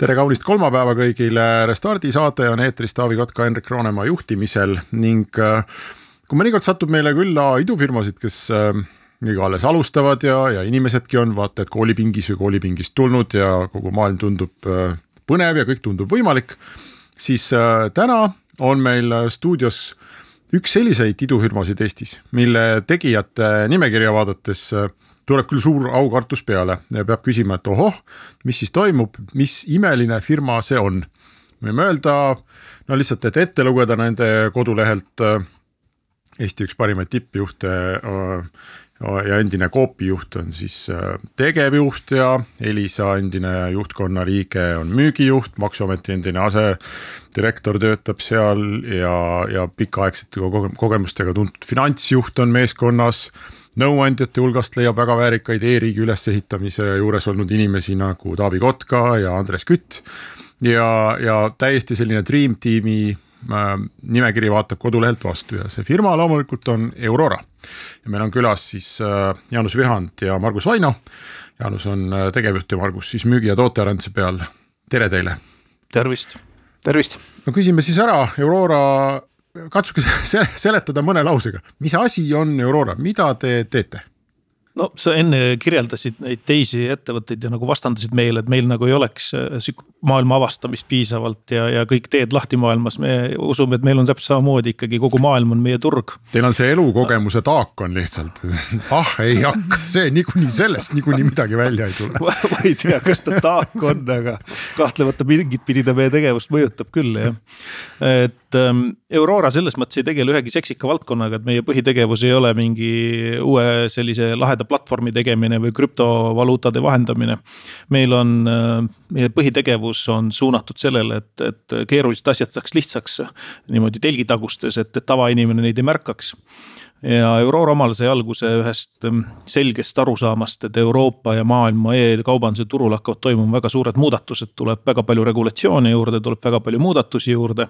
tere kaunist kolmapäeva kõigile, Restardi saade on eetris Taavi Kotka, Henrik Roonemaa juhtimisel ning äh, kui mõnikord satub meile külla idufirmasid, kes kõige äh, alles alustavad ja, ja inimesedki on vaata et koolipingis või koolipingist tulnud ja kogu maailm tundub äh, põnev ja kõik tundub võimalik, siis täna on meil stuudios üks selliseid idufirmasid Eestis, mille tegijate nimekirja vaadates tuleb küll suur aukartus peale ja peab küsima, et ohoh, mis siis toimub, mis imeline firma see on. võime öelda, no lihtsalt, et ette lugeda nende kodulehelt äh, Eesti üks parimaid tippjuhte äh, ja endine Coopi juht on siis äh, tegevjuht ja Elisa endine juhtkonna liige on müügijuht, maksuameti endine asedirektor töötab seal ja, ja pikaaegsete kogemustega tuntud finantsjuht on meeskonnas nõuandjate hulgast leiab väga väärikaid e-riigi ülesehitamise juures olnud inimesi nagu Taavi Kotka ja Andres Kütt. ja, ja täiesti selline Dream äh, nimekiri vaatab kodulehelt vastu ja see firma loomulikult on Aurora. ja meil on külas siis äh, Jaanus Vihand ja Margus Vaino. Jaanus on äh, tegevjuht ja Margus siis müügi ja tootearenduse peal, tere teile. tervist. tervist. no küsime siis ära Aurora katsuge seletada mõne lausega, mis asi on Aurora, mida te teete? No sa enne kirjeldasid neid teisi ettevõtteid ja nagu vastandasid meile, et meil nagu ei oleks äh, maailma avastamist piisavalt ja, ja kõik teed lahti maailmas. me usume, et meil on täpselt samamoodi ikkagi kogu maailm on meie turg. Teil on see elukogemuse taak on lihtsalt ah ei hakka, see niikuinii sellest niikuinii midagi välja ei tule ma ei tea, kas ta taak on, aga kahtlemata mingit pidi ta meie tegevust mõjutab küll jah. et ähm, Aurora selles mõttes ei tegele ühegi seksika valdkonnaga, et meie põhitegevus ei ole mingi uue sellise laheda platvormi tegemine või krüptovaluutade vahendamine. meil on, äh, meie põhitegevus on suunatud sellele, et, et keerulised asjad saaks lihtsaks niimoodi telgitagustes, et, et tavainimene neid ei märkaks ja Aurora omal sai alguse ühest ähm, selgest arusaamast, et Euroopa ja maailma e-kaubanduse turul hakkavad toimuma väga suured muudatused, tuleb väga palju regulatsioone juurde, tuleb väga palju muudatusi juurde.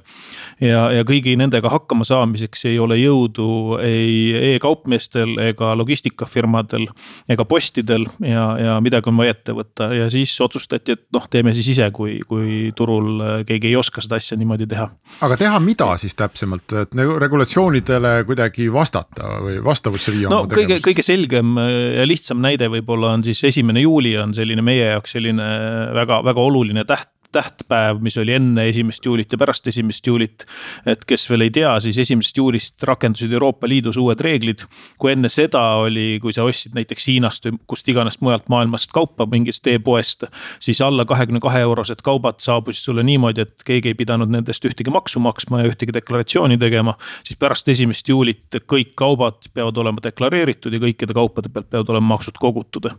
ja, ja kõigi nendega hakkama saamiseks ei ole jõudu ei e-kaupmeestel ega logistikafirmadel ega postidel ja, ja midagi on vaja ette võtta ja siis otsustati, et noh, teeme siis ise, kui, kui turul keegi ei oska seda asja niimoodi teha. aga teha mida siis täpsemalt, et regulatsioonidele kuidagi vastata? Või vastavusse viia. no kõige, kõige selgem ja lihtsam näide võib-olla on siis esimene juuli on selline meie jaoks selline väga, väga oluline täht tähtpäev, mis oli enne esimest juulit ja pärast esimest juulit. et kes veel ei tea, siis esimesest juulist rakendusid Euroopa Liidus uued reeglid. kui enne seda oli, kui sa ostsid näiteks Hiinast või kust iganes mujalt maailmast kaupa mingist e-poest. siis alla kahekümne kahe eurosed kaubad saabusid sulle niimoodi, et keegi ei pidanud nendest ühtegi maksu maksma ja ühtegi deklaratsiooni tegema. siis pärast esimest juulit kõik kaubad peavad olema deklareeritud ja kõikide kaupade pealt peavad olema maksud kogutud.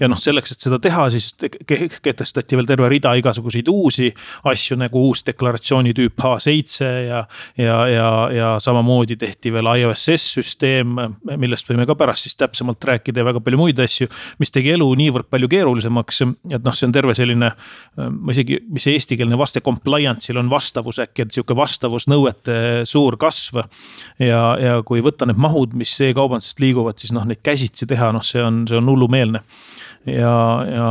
ja noh, selleks, et seda teha, siis kehtestati veel terve rida igasuguseid uusi asju nagu uus deklaratsiooni tüüp H7 ja, ja, ja, ja samamoodi tehti veel IOSS süsteem, millest võime ka pärast siis täpsemalt rääkida ja väga palju muid asju. mis tegi elu niivõrd palju keerulisemaks, et noh, see on terve selline, ma isegi, mis see eestikeelne vaste compliance'il on vastavus äkki, et sihuke vastavusnõuete suur kasv. ja, ja kui võtta need mahud, mis e-kaubandusest liiguvad, siis noh, neid käsitsi teha, noh, see on, see on hullumeelne ja, ja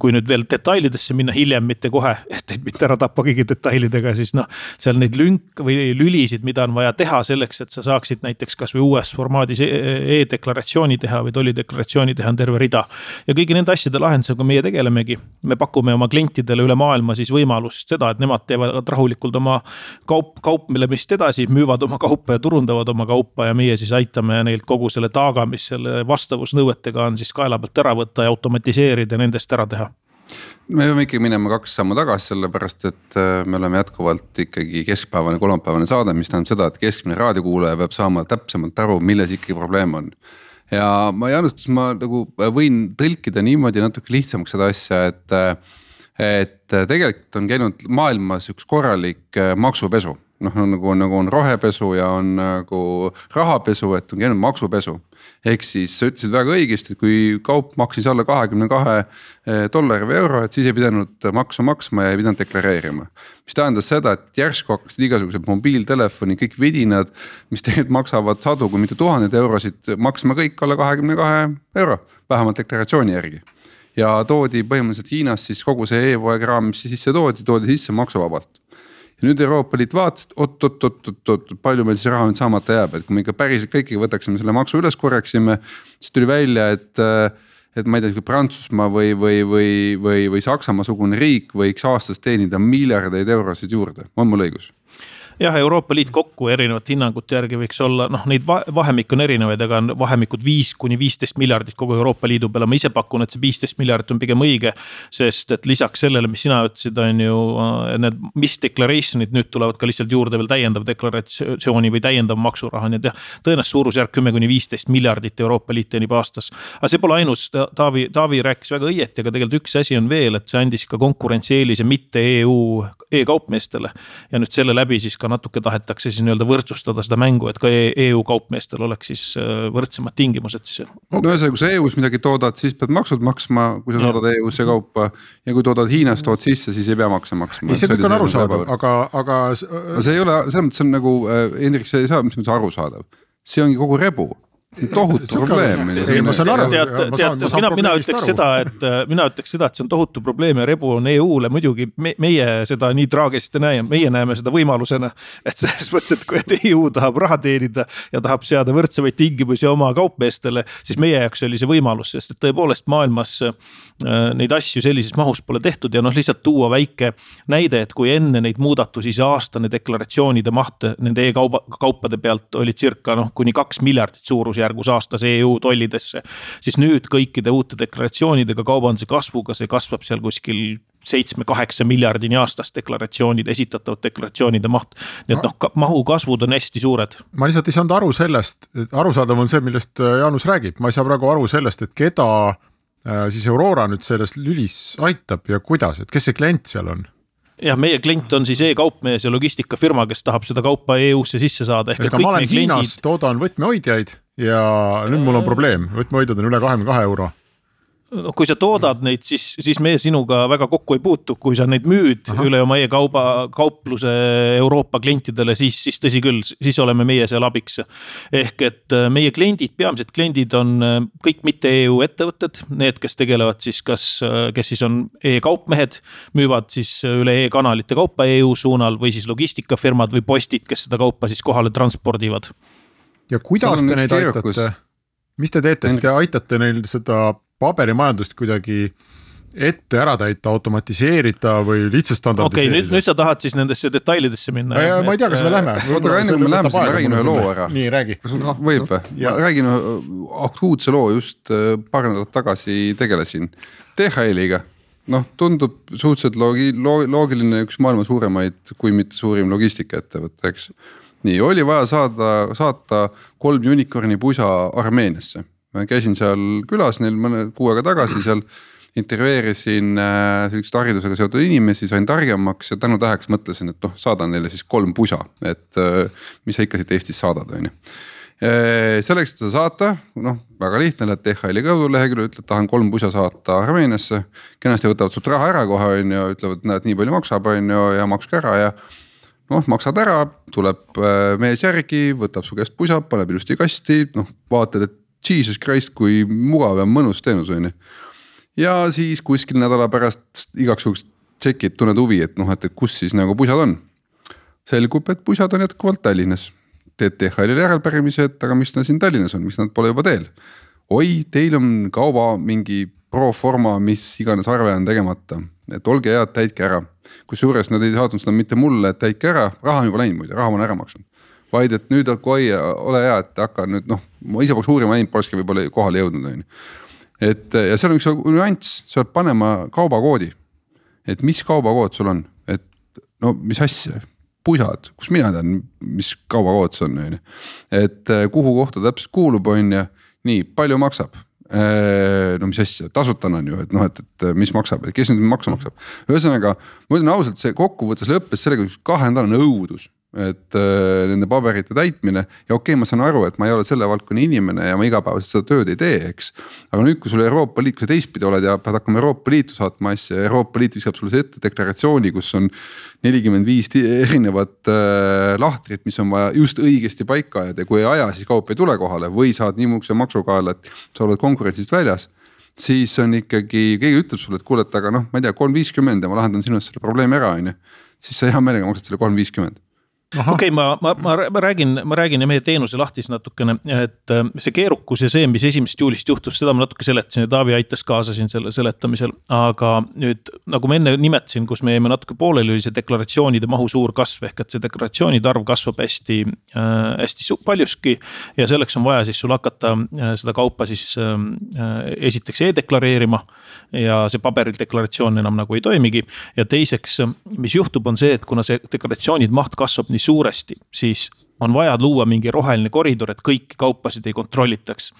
kui nüüd veel detailidesse minna hiljem, mitte kohe, et, et mitte ära tappa kõigi detailidega, siis noh. seal neid lünk või lülisid, mida on vaja teha selleks, et sa saaksid näiteks kasvõi uues formaadis e, e-deklaratsiooni teha või tollideklaratsiooni teha, on terve rida. ja kõigi nende asjade lahendusega meie tegelemegi. me pakume oma klientidele üle maailma siis võimalust seda, et nemad teevad rahulikult oma kaup, kauplemist edasi, müüvad oma kaupa ja turundavad oma kaupa ja meie siis aitame neilt kogu selle taaga, mis selle vastavusnõuetega on siis kaela pealt ära võtta ja automatiseerida ja nendest ära teha me peame ikkagi minema kaks sammu tagasi, sellepärast et äh, me oleme jätkuvalt ikkagi keskpäevane, kolmapäevane saade, mis tähendab seda, et keskmine raadiokuulaja peab saama täpsemalt aru, milles ikkagi probleem on. ja ma, Jaanus, kas ma nagu võin tõlkida niimoodi natuke lihtsamaks seda asja, et, äh, et tegelikult on käinud maailmas üks korralik äh, maksupesu noh, nagu, nagu on rohepesu ja on nagu rahapesu, et on käinud maksupesu. Ehk siis sa ütlesid väga õigesti, et kui kaup maksis alla kahekümne kahe äh, dollari või euro, et siis ei pidanud maksu maksma ja ei pidanud deklareerima. mis tähendas seda, et järsku hakkasid igasugused mobiiltelefoni kõik vidinad, mis tegelikult maksavad sadu, kui mitte tuhandeid eurosid, maksma kõik alla kahekümne kahe euro, vähemalt deklaratsiooni järgi ja toodi põhimõtteliselt Hiinast siis kogu see e-poe kraam, mis sisse toodi, toodi sisse maksuvabalt. Ja nüüd Euroopa Liit vaatas, et oot-oot-oot-oot, palju meil siis raha nüüd saamata jääb, et kui me ikka päriselt kõiki võtaksime selle maksu üles korjaksime, siis tuli välja, et et ma ei tea, Prantsusmaa või, või, või, või, või Saksamaa sugune riik võiks aastas teenida miljardeid eurosid juurde, on mul õigus? Jah, Euroopa Liit kokku erinevate hinnangute järgi võiks olla, noh, neid vahemikke on erinevaid, aga on vahemikud viis kuni viisteist miljardit kogu Euroopa Liidu peale, ma ise pakun, et see viisteist miljardit on pigem õige. sest et lisaks sellele, mis sina ütlesid, on ju äh, need mis declaration'id nüüd tulevad ka lihtsalt juurde veel täiendav deklaratsiooni või täiendav maksuraha, nii et jah. tõenäoliselt suurusjärk kümme kuni viisteist miljardit Euroopa Liit teenib aastas. aga see pole ainus, Taavi, Taavi rääkis väga õieti, aga tegelikult üks asi on veel, et see andis ka konkurentsieelise mitte EU e-kaupmeestele. ja nüüd selle läbi siis ka ka natuke tahetakse siis nii-öelda võrdsustada seda mängu, et ka EU e kaupmeestel oleks siis äh, võrdsemad tingimused siis. no ühesõnaga, kui sa EU-s midagi toodad, siis pead maksud maksma, kui sa saadad EU-sse kaupa. ja kui toodad Hiinast, tood sisse, siis ei pea makse maksma. ei, see kõik on arusaadav, aga, aga. see ei ole, selles mõttes on nagu äh, Hendrik, see ei saa, mis mõttes arusaadav, see ongi kogu rebu tohutu probleem. ei, ma saan aru. mina, mina ütleks aru. seda, et äh, mina ütleks seda, et see on tohutu probleem ja rebu on EU-le muidugi me, meie seda nii traagiliselt ei näe, meie näeme seda võimalusena. et selles mõttes, et kui et EU tahab raha teenida ja tahab seada võrdsemaid tingimusi oma kaupmeestele, siis meie jaoks oli see võimalus, sest et tõepoolest maailmas äh, neid asju sellises mahus pole tehtud ja noh, lihtsalt tuua väike näide, et kui enne neid muudatusi see aastane deklaratsioonide maht nende e-kauba, kaupade pealt oli circa noh, kuni kaks miljardit suurusjärgus suurusjärgus aastas EU tollidesse. siis nüüd kõikide uute deklaratsioonidega kaubanduse kasvuga, see kasvab seal kuskil seitsme-kaheksa miljardini aastas deklaratsioonid, esitatavad deklaratsioonide maht. nii et noh, mahu kasvud on hästi suured. ma lihtsalt ei saanud aru sellest, arusaadav on see, millest äh, Jaanus räägib, ma ei saa praegu aru sellest, et keda äh, siis Aurora nüüd selles lülis aitab ja kuidas, et kes see klient seal on jah, meie klient on siis e-kaupmees ja logistikafirma, kes tahab seda kaupa EU-sse sisse saada. ega ma olen Hiinas kliendid..., toodan võtmehoidjaid ja nüüd mul on probleem, võtmehoidjad on üle kahekümne kahe euro. Noh, kui sa toodad neid, siis, siis me sinuga väga kokku ei puutu, kui sa neid müüd Aha. üle oma e-kauba, kaupluse Euroopa klientidele, siis, siis tõsi küll, siis oleme meie seal abiks. ehk et äh, meie kliendid, peamised kliendid on äh, kõik mitte EU ettevõtted, need, kes tegelevad siis kas, äh, kes siis on e-kaupmehed, müüvad siis üle e-kanalite kaupa EU suunal või siis logistikafirmad või postid, kes seda kaupa siis kohale transpordivad ja kuidas te neid aitate, mis te teete, siis te aitate neil seda paberimajandust kuidagi ette ära täita, automatiseerida või lihtsalt standardiseerida. okei okay,, nüüd, nüüd sa tahad siis nendesse detailidesse minna? ma ei tea, kas me lähme. oota, aga enne kui me läheme, siis ma räägin ühe loo ära. nii, räägi. võib või? ma räägin ühe akuutse loo, just äh, paar nädalat tagasi tegelesin DHL-iga. noh, tundub suhteliselt loogi-, loogiline, üks maailma suuremaid, kui mitte suurim logistikaettevõte, eks nii, oli vaja saada, saata kolm unicorn'i pusa Armeeniasse. ma käisin seal külas neil mõne kuu aega tagasi seal intervjueerisin äh, sihukest haridusega seotud inimesi, sain targemaks ja tänutäheks mõtlesin, et noh, saadan neile siis kolm pusa, et äh, mis sa ikka siit Eestist saadad, on ju. Äh, selleks, et seda saata, noh väga lihtne, lähed DHL-i koduleheküljele, ütled, tahan kolm pusa saata Armeeniasse. kenasti võtavad sult raha ära kohe on ju, ütlevad, näed, nii palju maksab, on ju ja makske ära ja noh, maksad ära, tuleb äh, mees järgi, võtab su käest pusa, paneb ilusti kasti, noh vaatad, et jesus christ, kui mugav ja mõnus teenus on ju. ja siis kuskil nädala pärast igaks juhuks tšekid, tunned huvi, et noh, et kus siis nagu pusad on. selgub, et pusad on jätkuvalt Tallinnas. teed DHL-ile järelpärimise, et aga miks nad siin Tallinnas on, miks nad pole juba teel. oi, teil on kauba mingi pro forma, mis iganes arve on tegemata, et olge head, täitke ära kusjuures nad ei saatnud seda mitte mulle, et täitke ära, raha on juba läinud muide, raha ma olen ära maksnud. vaid et nüüd oi, ole hea, et hakka nüüd noh, ma ise poleks uurima läinud, polekski võib-olla kohale jõudnud, on ju. et ja seal on üks nüanss, sa pead panema kaubakoodi. et mis kaubakood sul on, et no mis asja pusad, kus mina tean, mis kaubakood see on, on ju. et kuhu kohta täpselt kuulub, on ju, nii palju maksab no mis asja, tasuta on ju, et noh, et, et mis maksab, et kes nüüd maksu maksab. ühesõnaga, ma ütlen ausalt, see kokkuvõttes lõppes sellega, üks kahenädalane õudus et äh, nende paberite täitmine ja okei okay,, ma saan aru, et ma ei ole selle valdkonna inimene ja ma igapäevaselt seda tööd ei tee, eks. aga nüüd, kui sul Euroopa Liit, kui sa teistpidi oled ja pead hakkama Euroopa Liitu saatma asja ja Euroopa Liit viskab sulle ette deklaratsiooni, kus on nelikümmend viis erinevat äh, lahtrit, mis on vaja just õigesti paika ajada ja kui ei aja, siis kaup ei tule kohale või saad niisuguse maksukaela, et sa oled konkurentsist väljas siis on ikkagi, keegi ütleb sulle, et kuule, et aga noh, ma ei tea, kolm viiskümmend ja ma lahendan sinu eest selle probleemi ära, on ju. siis sa hea meelega maksad selle kolm viiskümmend okei okay,, ma, ma, ma, räägin, ma räägin meie teenuse lahti siis natukene, et äh, see keerukus ja see, mis esimesest juulist juhtus, seda ma natuke seletasin ja Taavi aitas kaasa siin selle seletamisel. aga nüüd, nagu ma enne nimetasin, kus me jäime natuke pooleli, oli see deklaratsioonide mahu suur kasv ehk et see deklaratsioonide arv kasvab hästi äh,, hästi paljuski. ja selleks on vaja siis sul hakata äh, seda kaupa siis ähm, äh, esiteks e-deklareerima ja see paberil deklaratsioon enam nagu ei toimigi. ja teiseks, mis juhtub, on see, et kuna see deklaratsioonide maht kasvab nii suuresti, siis on vaja luua mingi roheline koridor, et kõiki kaupasid ei kontrollitaks.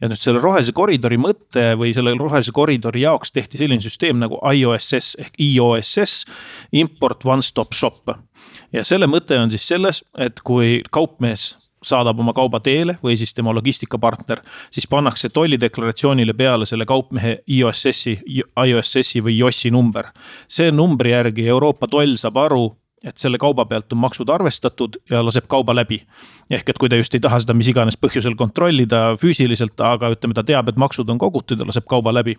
ja nüüd selle rohelise koridori mõte või selle rohelise koridori jaoks tehti selline süsteem nagu IOSS ehk IOSS, import one stop shop. ja selle mõte on siis selles, et kui kaupmees saadab oma kauba teele või siis tema logistikapartner, siis pannakse tollideklaratsioonile peale selle kaupmehe IOSS-i, IOSS-i või JOS-i number. see numbri järgi Euroopa toll saab aru, et selle kauba pealt on maksud arvestatud ja laseb kauba läbi. ehk et kui ta just ei taha seda mis iganes põhjusel kontrollida füüsiliselt, aga ütleme, ta teab, et maksud on kogutud ja laseb kauba läbi.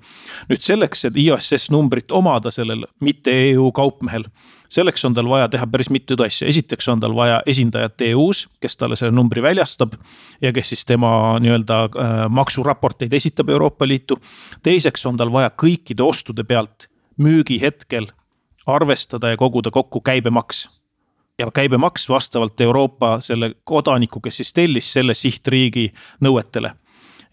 nüüd selleks, et ISS numbrit omada sellel mitte EU kaupmehel, selleks on tal vaja teha päris mitut asja, esiteks on tal vaja esindajat EU-s, kes talle selle numbri väljastab. ja kes siis tema nii-öelda äh, maksuraporteid esitab Euroopa Liitu. teiseks on tal vaja kõikide ostude pealt müügihetkel arvestada ja koguda kokku käibemaks. ja käibemaks vastavalt Euroopa selle kodaniku, kes siis tellis selle sihtriigi nõuetele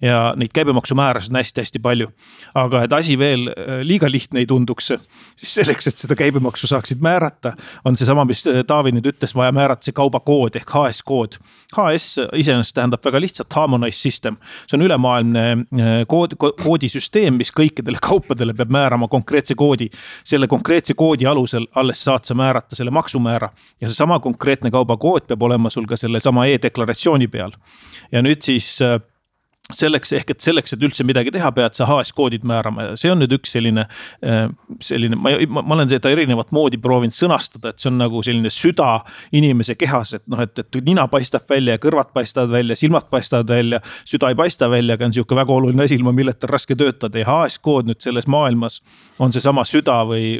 ja neid käibemaksumäärasid on hästi-hästi palju. aga et asi veel äh, liiga lihtne ei tunduks, siis selleks, et seda käibemaksu saaksid määrata, on seesama, mis äh, Taavi nüüd ütles, vaja määrata see kaubakood ehk HS kood. HS iseenesest tähendab väga lihtsalt harmonized system, see on ülemaailmne äh, kood, koodisüsteem, mis kõikidele kaupadele peab määrama konkreetse koodi. selle konkreetse koodi alusel alles saad sa määrata selle maksumäära ja seesama konkreetne kaubakood peab olema sul ka sellesama e-deklaratsiooni peal. ja nüüd siis selleks ehk et selleks, et üldse midagi teha, pead sa HS-koodid määrama ja see on nüüd üks selline, äh, selline, ma, ma, ma olen seda erinevat moodi proovinud sõnastada, et see on nagu selline süda inimese kehas, et noh, et, et nina paistab välja ja kõrvad paistavad välja, silmad paistavad välja. süda ei paista välja, aga on sihuke väga oluline asi, ilma milleta on raske töötada ja HS-kood nüüd selles maailmas on seesama süda või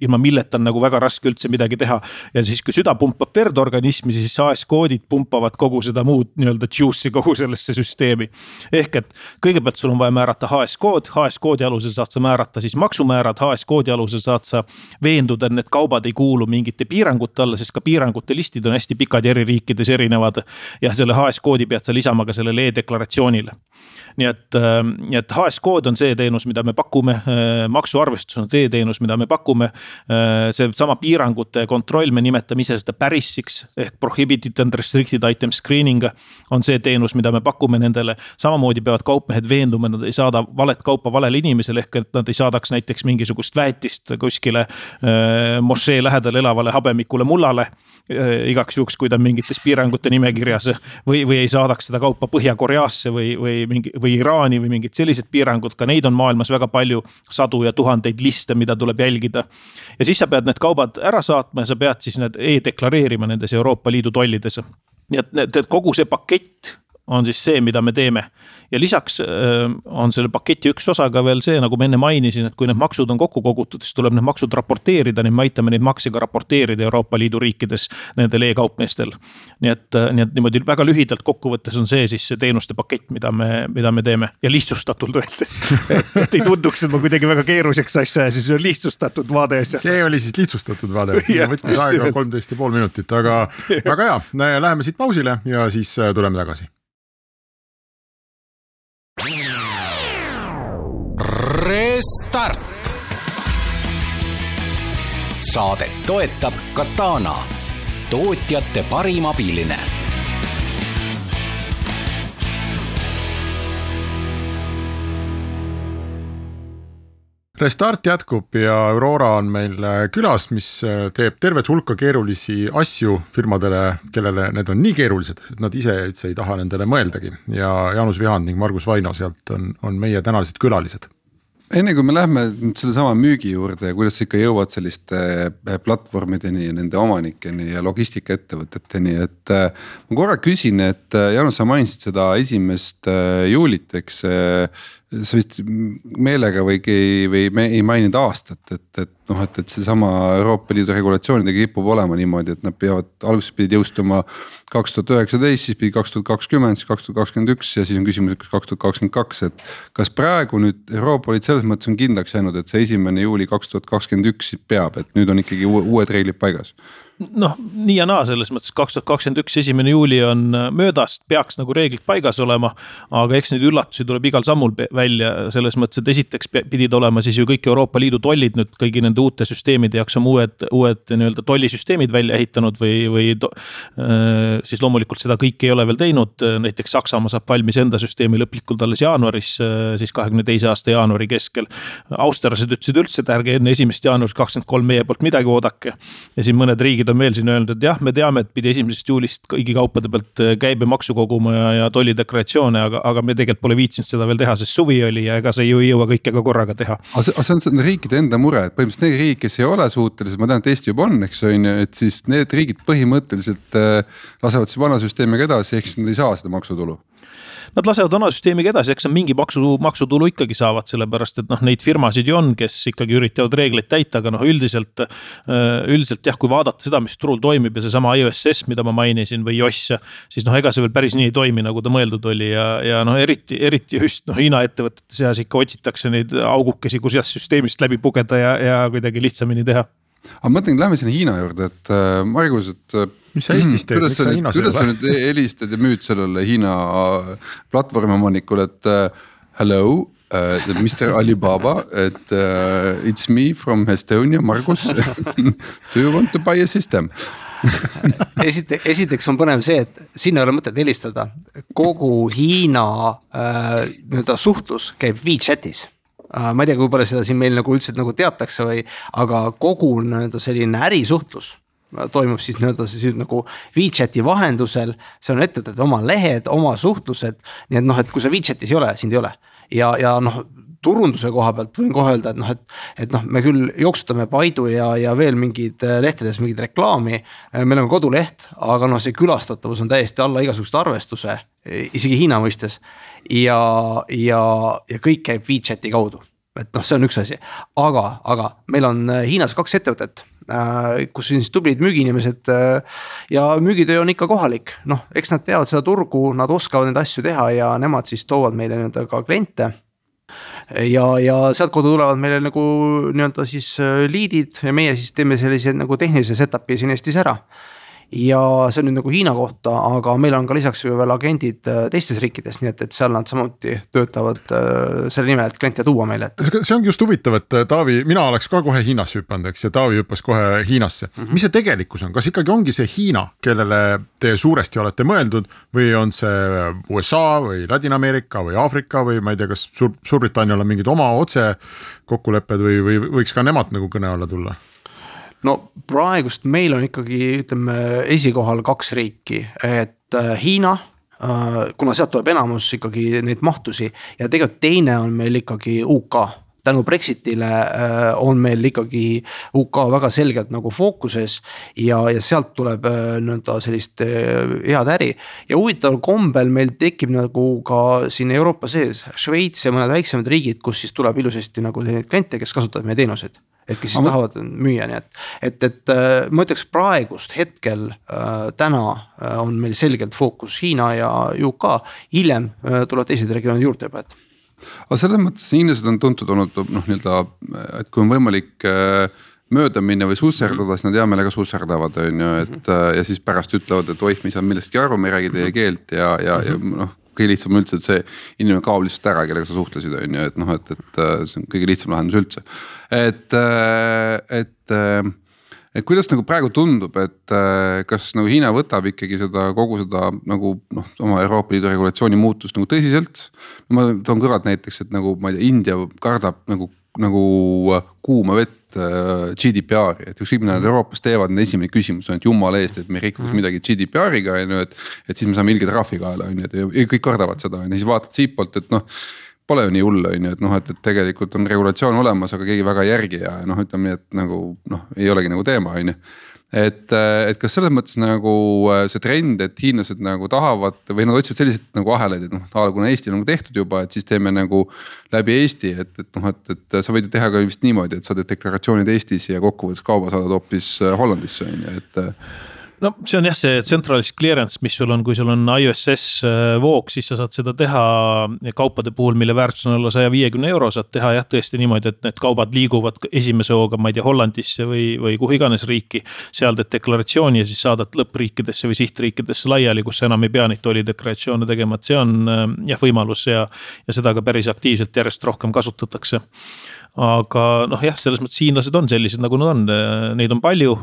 ilma milleta on nagu väga raske üldse midagi teha. ja siis, kui süda pumpab verd organismi, siis HS-koodid pumpavad kogu seda muud nii-öelda juice'i kogu sellesse süsteemi ehk et kõigepealt sul on vaja määrata HS-kood, HS-koodi alusel saad sa määrata siis maksumäärad, HS-koodi alusel saad sa veenduda, et need kaubad ei kuulu mingite piirangute alla, sest ka piirangute listid on hästi pikad ja eri riikides erinevad. ja selle HS-koodi pead sa lisama ka sellele e-deklaratsioonile nii et, ähm, nii et HS-kood on see teenus, mida me pakume, äh, maksuarvestus on see teenus, mida me pakume. Äh, seesama piirangute kontroll, me nimetame ise seda PARIS-iks ehk prohibited and restricted item screening on see teenus, mida me pakume nendele. Samamoodi peavad kaupmehed veenduma, nad ei saada valet kaupa valele inimesele, ehk et nad ei saadaks näiteks mingisugust väetist kuskile äh, mošee lähedal elavale habemikule mullale igaks juhuks, kui ta on mingites piirangute nimekirjas või, või ei saadaks seda kaupa Põhja-Koreasse või, või mingi või Iraani või mingid sellised piirangud, ka neid on maailmas väga palju, sadu ja tuhandeid liste, mida tuleb jälgida. ja siis sa pead need kaubad ära saatma ja sa pead siis need e-deklareerima nendes Euroopa Liidu tollides. nii et, et kogu see pakett on siis see, mida me teeme. ja lisaks äh, on selle paketi üks osa ka veel see, nagu ma enne mainisin, et kui need maksud on kokku kogutud, siis tuleb need maksud raporteerida, nii me aitame neid makse ka raporteerida Euroopa Liidu riikides nendel e-kaupmeestel. nii et, äh, nii et niimoodi väga lühidalt kokkuvõttes on see siis see teenuste pakett, mida me, mida me teeme ja lihtsustatult öeldes. et, et ei tunduks, et ma kuidagi väga keeruliseks asja ajasin, see on lihtsustatud vaade asja. see oli siis lihtsustatud vaade, võttis aega kolmteist ja pool minutit, aga väga hea, läheme siit pausile ja siis äh, tuleme tagasi Restart. saadet toetab Katana, tootjate parim abiline. Restart jätkub ja Aurora on meil äh, külas, mis äh, teeb tervet hulka keerulisi asju firmadele, kellele need on nii keerulised, et nad ise üldse ei taha nendele mõeldagi. Ja Jaanus Vihand ning Margus Vaino sealt on, on meie tänased külalised enne kui me lähme sellesama müügi juurde ja kuidas sa ikka jõuad selliste äh, platvormideni ja nende omanikeni ja logistikaettevõteteni, et. ma korra küsin, et Jaanus, sa mainisid seda esimest juulit, eks sa vist meelega või, või me ei maininud aastat, et, et noh, et, et seesama Euroopa Liidu regulatsioonidega kipub olema niimoodi, et nad peavad, alguses pidid jõustuma kaks tuhat üheksateist, siis pidi kaks tuhat kakskümmend, siis kaks tuhat kakskümmend üks ja siis on küsimus, et kas kaks tuhat kakskümmend kaks, et. kas praegu nüüd Euroopa Liit selles mõttes on kindlaks jäänud, et see esimene juuli kaks tuhat kakskümmend üks peab, et nüüd on ikkagi uued reeglid paigas? Noh, nii ja naa, selles mõttes kaks tuhat kakskümmend üks, esimene juuli on äh, möödas, peaks nagu reeglid paigas olema. aga eks neid üllatusi tuleb igal sammul välja, selles mõttes, et esiteks pidid olema siis ju kõik Euroopa Liidu tollid nüüd kõigi nende uute süsteemide jaoks on uued, uued nii-öelda tollisüsteemid välja ehitanud või, või äh, siis loomulikult seda kõike ei ole veel teinud. näiteks Saksamaa saab valmis enda süsteemi lõplikult alles jaanuaris, äh, siis kahekümne teise aasta jaanuari keskel. austerlased ütlesid üldse, et ärge enne esimest jaanuarit kakskümmend kolm meie poolt midagi oodake ja siin mõned riigid riigid on veel siin öelnud, et jah, me teame, et pidi esimesest juulist kõigi kaupade pealt äh, käibemaksu koguma ja, ja tollideklaratsioone, aga, aga me tegelikult pole viitsinud seda veel teha, sest suvi oli ja ega sa ju ei jõua kõike ka korraga teha. aga see, see on see riikide enda mure, et põhimõtteliselt need riigid, kes ei ole suutelised, ma tean, et Eesti juba on, eks on ju, et siis need riigid põhimõtteliselt äh, lasevad siis vana süsteemiga edasi, ehk siis nad ei saa seda maksutulu nad lasevad vana süsteemiga edasi, eks nad mingi maksu, maksutulu ikkagi saavad, sellepärast et noh, neid firmasid ju on, kes ikkagi üritavad reegleid täita, aga noh, üldiselt. Äh, üldiselt jah, kui vaadata seda, mis turul toimib ja seesama IOSS, mida ma mainisin või JOS, siis noh, ega see veel päris nii ei toimi, nagu ta mõeldud oli ja, ja noh, eriti, eriti just noh, Hiina ettevõtete seas ikka otsitakse neid augukesi, kuidas süsteemist läbi pugeda ja, ja kuidagi lihtsamini teha aga ma mõtlen, lähme sinna Hiina juurde, et äh, Margus, et äh, mis sa Eestis teed, miks sa Hiinas ei ole? kuidas sa nüüd helistad ja müüd sellele Hiina äh, platvormi omanikule, et uh, hello uh,, Mr Alibaba, et uh, it's me from Estonia, Margus Do you want to buy a system? esiteks, esiteks on põnev see, et sinna ei ole mõtet helistada, kogu Hiina äh, nii-öelda suhtlus käib WeChatis äh,. ma ei tea, kui palju seda siin meil nagu üldse nagu teatakse või, aga kogu nii-öelda selline ärisuhtlus toimub siis nii-öelda siis nagu WeChati vahendusel, seal on ettevõtted oma lehed, oma suhtlused. nii et noh, et kui sa WeChatis ei ole, sind ei ole ja, ja noh turunduse koha pealt võin kohe öelda, et noh, et, et noh, me küll jooksutame Paidu ja, ja veel mingid äh, lehtedes mingit reklaami. Äh, meil on koduleht, aga noh, see külastatavus on täiesti alla igasugust arvestuse, isegi Hiina mõistes. ja, ja, ja kõik käib WeChati kaudu, et noh, see on üks asi, aga, aga meil on Hiinas kaks ettevõtet kus siis tublid müügiinimesed äh, ja müügitöö on ikka kohalik, noh, eks nad teavad seda turgu, nad oskavad neid asju teha ja nemad siis toovad meile nii-öelda ka kliente. Ja, ja sealtkaudu tulevad meile nagu nii-öelda siis äh, liidid ja meie siis teeme sellise nagu tehnilise setup'i siin Eestis ära ja see on nüüd nagu Hiina kohta, aga meil on ka lisaks ju veel agendid äh, teistes riikides, nii et, et seal nad samuti töötavad äh, selle nimel, et kliente tuua meile. see ongi just huvitav, et äh, Taavi, mina oleks ka kohe Hiinasse hüpanud, eks, ja Taavi hüppas kohe Hiinasse mm. -hmm. mis see tegelikkus on, kas ikkagi ongi see Hiina, kellele te suuresti olete mõeldud või on see USA või Ladina-Ameerika või Aafrika või ma ei tea, kas Suur-, Suurbritannial on mingid oma otse kokkulepped või, või võiks ka nemad nagu kõne alla tulla? No praegust meil on ikkagi, ütleme esikohal kaks riiki, et äh, Hiina äh, kuna sealt tuleb enamus ikkagi neid mahtusi ja tegelikult teine on meil ikkagi UK tänu Brexitile äh, on meil ikkagi UK väga selgelt nagu fookuses ja, ja sealt tuleb nii-öelda sellist head äri. ja huvitaval kombel meil tekib nagu ka siin Euroopa sees Šveits ja mõned väiksemad riigid, kus siis tuleb ilusasti nagu neid kliente, kes kasutavad meie teenuseid et kes siis Aga... tahavad müüa, nii et, et, et äh, ma ütleks praegust hetkel äh, täna äh, on meil selgelt fookus Hiina ja UK, hiljem tulevad teised regioonid juurde juba, et. Aga selles mõttes hiinlased on tuntud olnud noh, nii-öelda, et kui on võimalik mööda minna või susserdada, siis nad hea meelega susserdavad, on ju, et mhm. ja siis pärast ütlevad, et oih, me ei saanud millestki aru, me ei räägi teie keelt ja, ja, ja mhm. noh kõige lihtsam on üldse, et see inimene kaob lihtsalt ära, kellega sa suhtlesid, on ju, et noh, et, et see on kõige lihtsam lahendus üldse. et, et, et kuidas nagu praegu tundub, et kas nagu Hiina võtab ikkagi seda kogu seda nagu noh, oma Euroopa Liidu regulatsiooni muutust nagu tõsiselt. ma toon kõrvalt näiteks, et nagu ma ei tea, India kardab nagu nagu kuuma vett äh, GDPR-i, et ükskõik mida nad Euroopas teevad, nende esimene küsimus on, et jumala eest, et me rikuks midagi GDPR-iga on ju, et. et siis me saame ilge trahvi kaela on ju, et kõik kardavad seda on ju, siis vaatad siitpoolt, et noh pole ju nii hull, on ju, et noh, et, et tegelikult on regulatsioon olemas, aga keegi väga ei järgi ja noh, ütleme nii, et nagu noh, ei olegi nagu teema, on ju. Et, et kas selles mõttes nagu äh, see trend, et hiinlased nagu tahavad või nad otsivad selliseid nagu ahelaid, et noh, kuna Eesti on nagu tehtud juba, et siis teeme nagu läbi Eesti, et, et noh, et, et sa võid ju teha ka vist niimoodi, et sa teed deklaratsioonid Eestis ja kokkuvõttes kauba saadad hoopis äh, Hollandisse on ju, et no see on jah, see centralized clearance, mis sul on, kui sul on ISS äh, voog, siis sa saad seda teha kaupade puhul, mille väärtus on alla saja viiekümne euro, saad teha jah, tõesti niimoodi, et need kaubad liiguvad esimese hooga, ma ei tea, Hollandisse või, või kuhu iganes riiki. seal teed deklaratsiooni ja siis saadad lõppriikidesse või sihtriikidesse laiali, kus sa enam ei pea neid tollideklaratsioone tegema, et see on äh, jah, võimalus ja, ja seda ka päris aktiivselt järjest rohkem kasutatakse aga noh, jah, selles mõttes hiinlased on sellised, nagu nad on, neid on palju.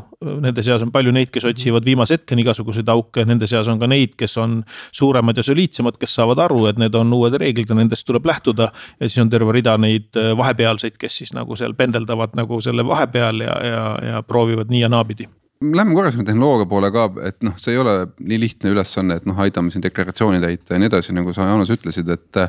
Nende seas on palju neid, kes otsivad viimase hetkeni igasuguseid auke, nende seas on ka neid, kes on suuremad ja soliidsemad, kes saavad aru, et need on uued reeglid ja nendest tuleb lähtuda. ja siis on terve rida neid vahepealseid, kes siis nagu seal pendeldavad nagu selle vahepeal ja, ja, ja proovivad nii ja naapidi Lähme korra sinna tehnoloogia poole ka, et noh, see ei ole nii lihtne ülesanne, et noh, aitame siin deklaratsiooni täita ja nii edasi, nagu sa Jaanus ütlesid, et.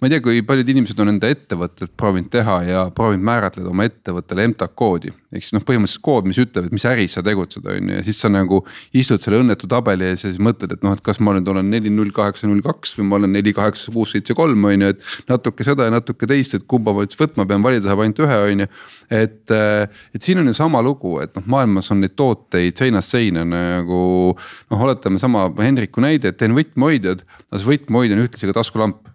ma ei tea, kui paljud inimesed on enda ettevõtet proovinud teha ja proovinud määratleda oma ettevõttele MTAG koodi. ehk siis noh, põhimõtteliselt kood, mis ütleb, et mis äris sa tegutsed, on ju, ja siis sa nagu istud selle õnnetu tabeli ees ja siis mõtled, et noh, et kas ma nüüd olen neli, null, kaheksa, null, kaks või ma olen neli, kaheksa, kuus, seitse, kolm on ju, et. natuke seda ja natuke teist, et kumba ma siis võtma pean, valida saab ainult ühe, on ju et, äh, et siin on ju sama lugu, et noh, maailmas on neid tooteid seinast seina nagu noh, oletame sama Hendriku näide, et teen võtmehoidjad, aga see võtmehoidja on ühtlasi ka taskulamp.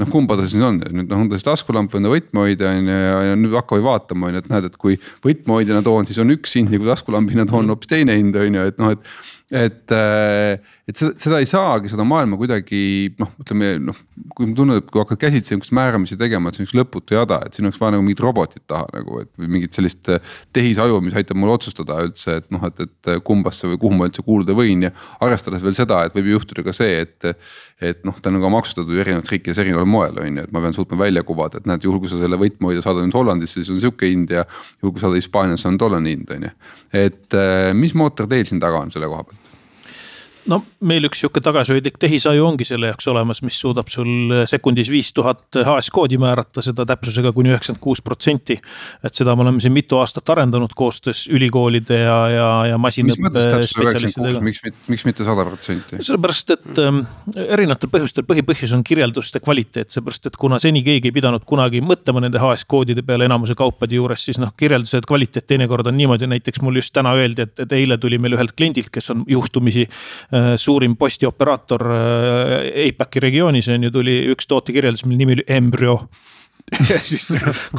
Noh, kumba ta siis on, nüüd noh, on ta siis taskulamp või on ta võtmehoidja on ju ja nüüd hakkame vaatama on ju, et näed, et kui võtmehoidjana toon, siis on üks hind ja kui taskulambina toon hoopis teine hind on ju, et noh, et et, äh, et seda, seda ei saagi seda maailma kuidagi noh, ütleme noh, kui mulle tundub, et kui hakkad käsitsi niisuguseid määramisi tegema, et see on üks lõputu jada, et siin oleks vaja nagu mingit robotit taha nagu, et või mingit sellist äh, tehisaju, mis aitab mul otsustada üldse, et noh, et, et kumbasse või kuhu ma üldse kuuluda võin. Ja arvestades veel seda, et võib juhtuda ka see, et et noh, ta on ka maksustatud erinevates riikides erineval moel on ju, et ma pean suutma välja kuvada, et näed, juhul kui sa selle võtmehoidja saadad nüüd Hollandisse, siis on sihuke hind ja. juhul kui saadad Hispaaniasse on tollane hind on ju, et äh, mis mootor teil siin taga on selle koha pealt? No meil üks sihuke tagasihoidlik tehisaju ongi selle jaoks olemas, mis suudab sul sekundis viis tuhat HS koodi määrata, seda täpsusega kuni üheksakümmend kuus protsenti. et seda me oleme siin mitu aastat arendanud koostöös ülikoolide ja, ja, ja masinõppe spetsialistidega. miks, miks mitte sada protsenti? sellepärast, et ähm, erinevatel põhjustel, põhipõhjus on kirjelduste kvaliteet, seepärast et kuna seni keegi ei pidanud kunagi mõtlema nende HS koodide peale enamuse kaupade juures, siis noh, kirjelduse kvaliteet teinekord on niimoodi, näiteks mul just täna öeldi, et, et eile tuli meil ühelt kliendilt, kes on juhtumisi suurim postioperaator äh, APAC-i regioonis on ju, tuli üks tootekirjeldus, mille nimi oli embrüo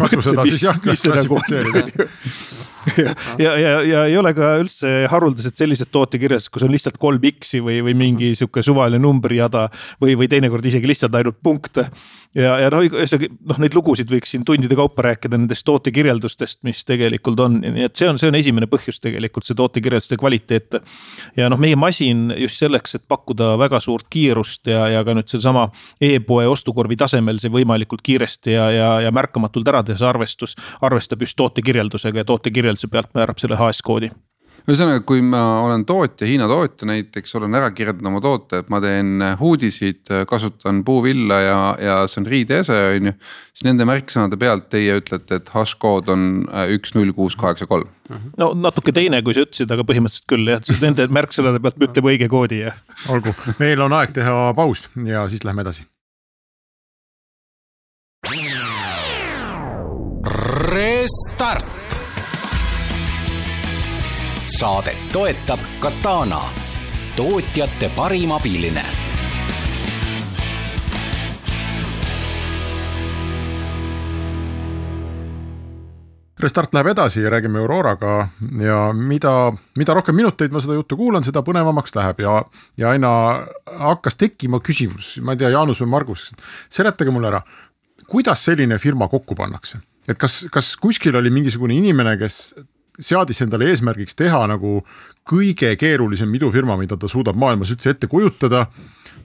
kasu seda siis jah klassifitseerida ja, ja, ja, ja ei ole ka üldse haruldased sellised tootekirjeldused, kus on lihtsalt kolm X-i või, või mingi sihuke suvaline numbrijada või, või teinekord isegi lihtsalt ainult punkte ja, ja noh, ühesõnaga noh, neid lugusid võiks siin tundide kaupa rääkida nendest tootekirjeldustest, mis tegelikult on, nii et see on, see on esimene põhjus tegelikult see tootekirjelduste kvaliteet. ja noh, meie masin just selleks, et pakkuda väga suurt kiirust ja, ja ka nüüd sedasama e-poe ostukorvi tasemel see võimalikult kiiresti ja, ja, ja märkamatult ära teha, see arvestus arvestab just tootekirjeldusega ja tootekirjelduse pealt määrab selle HS koodi ühesõnaga, kui ma olen tootja, Hiina tootja näiteks, olen ära kirjeldanud oma toote, et ma teen huudisid, kasutan puuvilla ja, ja see on riideese, on ju. siis nende märksõnade pealt teie ütlete, et hash kood on üks, null, kuus, kaheksa, kolm. no natuke teine, kui sa ütlesid, aga põhimõtteliselt küll jah, nende märksõnade pealt me ütleme õige koodi ja. olgu, meil on aeg teha paus ja siis lähme edasi. Restart saadet toetab Katana, tootjate parim abiline Restart läheb edasi ja räägime Auroraga ja mida, mida rohkem minuteid ma seda juttu kuulan, seda põnevamaks läheb ja, ja aina hakkas tekkima küsimus, ma ei tea, Jaanus või Margus, seletage mulle ära, kuidas selline firma kokku pannakse? et kas, kas kuskil oli mingisugune inimene, kes seadis endale eesmärgiks teha nagu kõige keerulisem idufirma, mida ta suudab maailmas üldse ette kujutada.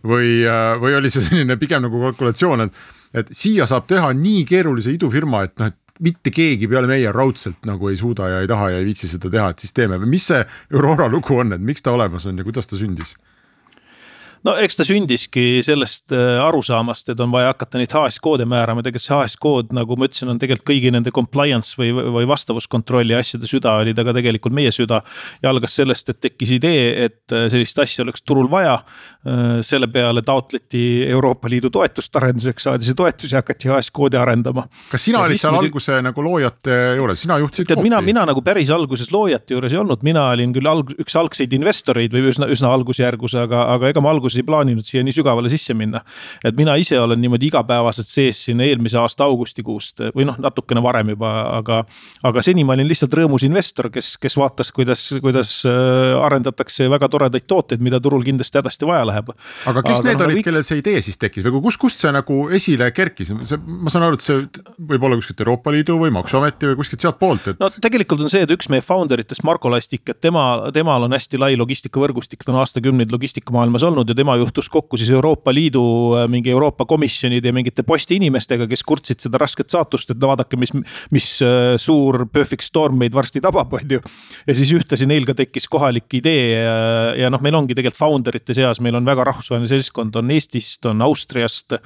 või, või oli see selline pigem nagu kalkulatsioon, et, et siia saab teha nii keerulise idufirma, et noh, et mitte keegi peale meie raudselt nagu ei suuda ja ei taha ja ei viitsi seda teha, et siis teeme mis see Aurora lugu on, et miks ta olemas on ja kuidas ta sündis? No eks ta sündiski sellest äh, arusaamast, et on vaja hakata neid HS-koode määrama, tegelikult see HS-kood, nagu ma ütlesin, on tegelikult kõigi nende compliance või, või vastavuskontrolli asjade süda oli ta ka tegelikult meie süda. ja algas sellest, et tekkis idee, et äh, sellist asja oleks turul vaja. Äh, selle peale taotleti Euroopa Liidu toetust arenduseks, saadi see toetus ja hakati HS-koodi arendama. kas sina olid seal muidugi... alguse nagu loojate juures, sina juhtisid? tead, mina, mina nagu päris alguses loojate juures ei olnud, mina olin küll alg-, üks algseid investoreid või üsna, üsna algusjärgus, aga, aga ega ma alguses alguses ei plaaninud siia nii sügavale sisse minna. et mina ise olen niimoodi igapäevaselt sees siin eelmise aasta augustikuust või noh, natukene varem juba, aga. aga seni ma olin lihtsalt rõõmus investor, kes, kes vaatas, kuidas, kuidas äh, arendatakse väga toredaid tooteid, mida turul kindlasti hädasti vaja läheb. aga kes aga need no, olid, kellel see idee siis tekkis või kust, kust see nagu esile kerkis, see, ma saan aru, et see võib olla kuskilt Euroopa Liidu või Maksuameti või kuskilt sealtpoolt, et. no tegelikult on see, et üks meie founder itest, Marko Lastik, et tema, temal on hästi lai logistikavõrgustik, ta on aastakümneid logistikamaailmas olnud ja tema juhtus kokku siis Euroopa Liidu äh, mingi Euroopa Komisjonide ja mingite posti inimestega, kes kurtsid seda rasket saatust, et no vaadake, mis, mis äh, suur perfect storm meid varsti tabab, on ju. ja siis ühtlasi neil ka tekkis kohalik idee ja, ja noh, meil ongi tegelikult founder ite seas, meil on väga rahvusvaheline seltskond, on Eestist, on Austriast.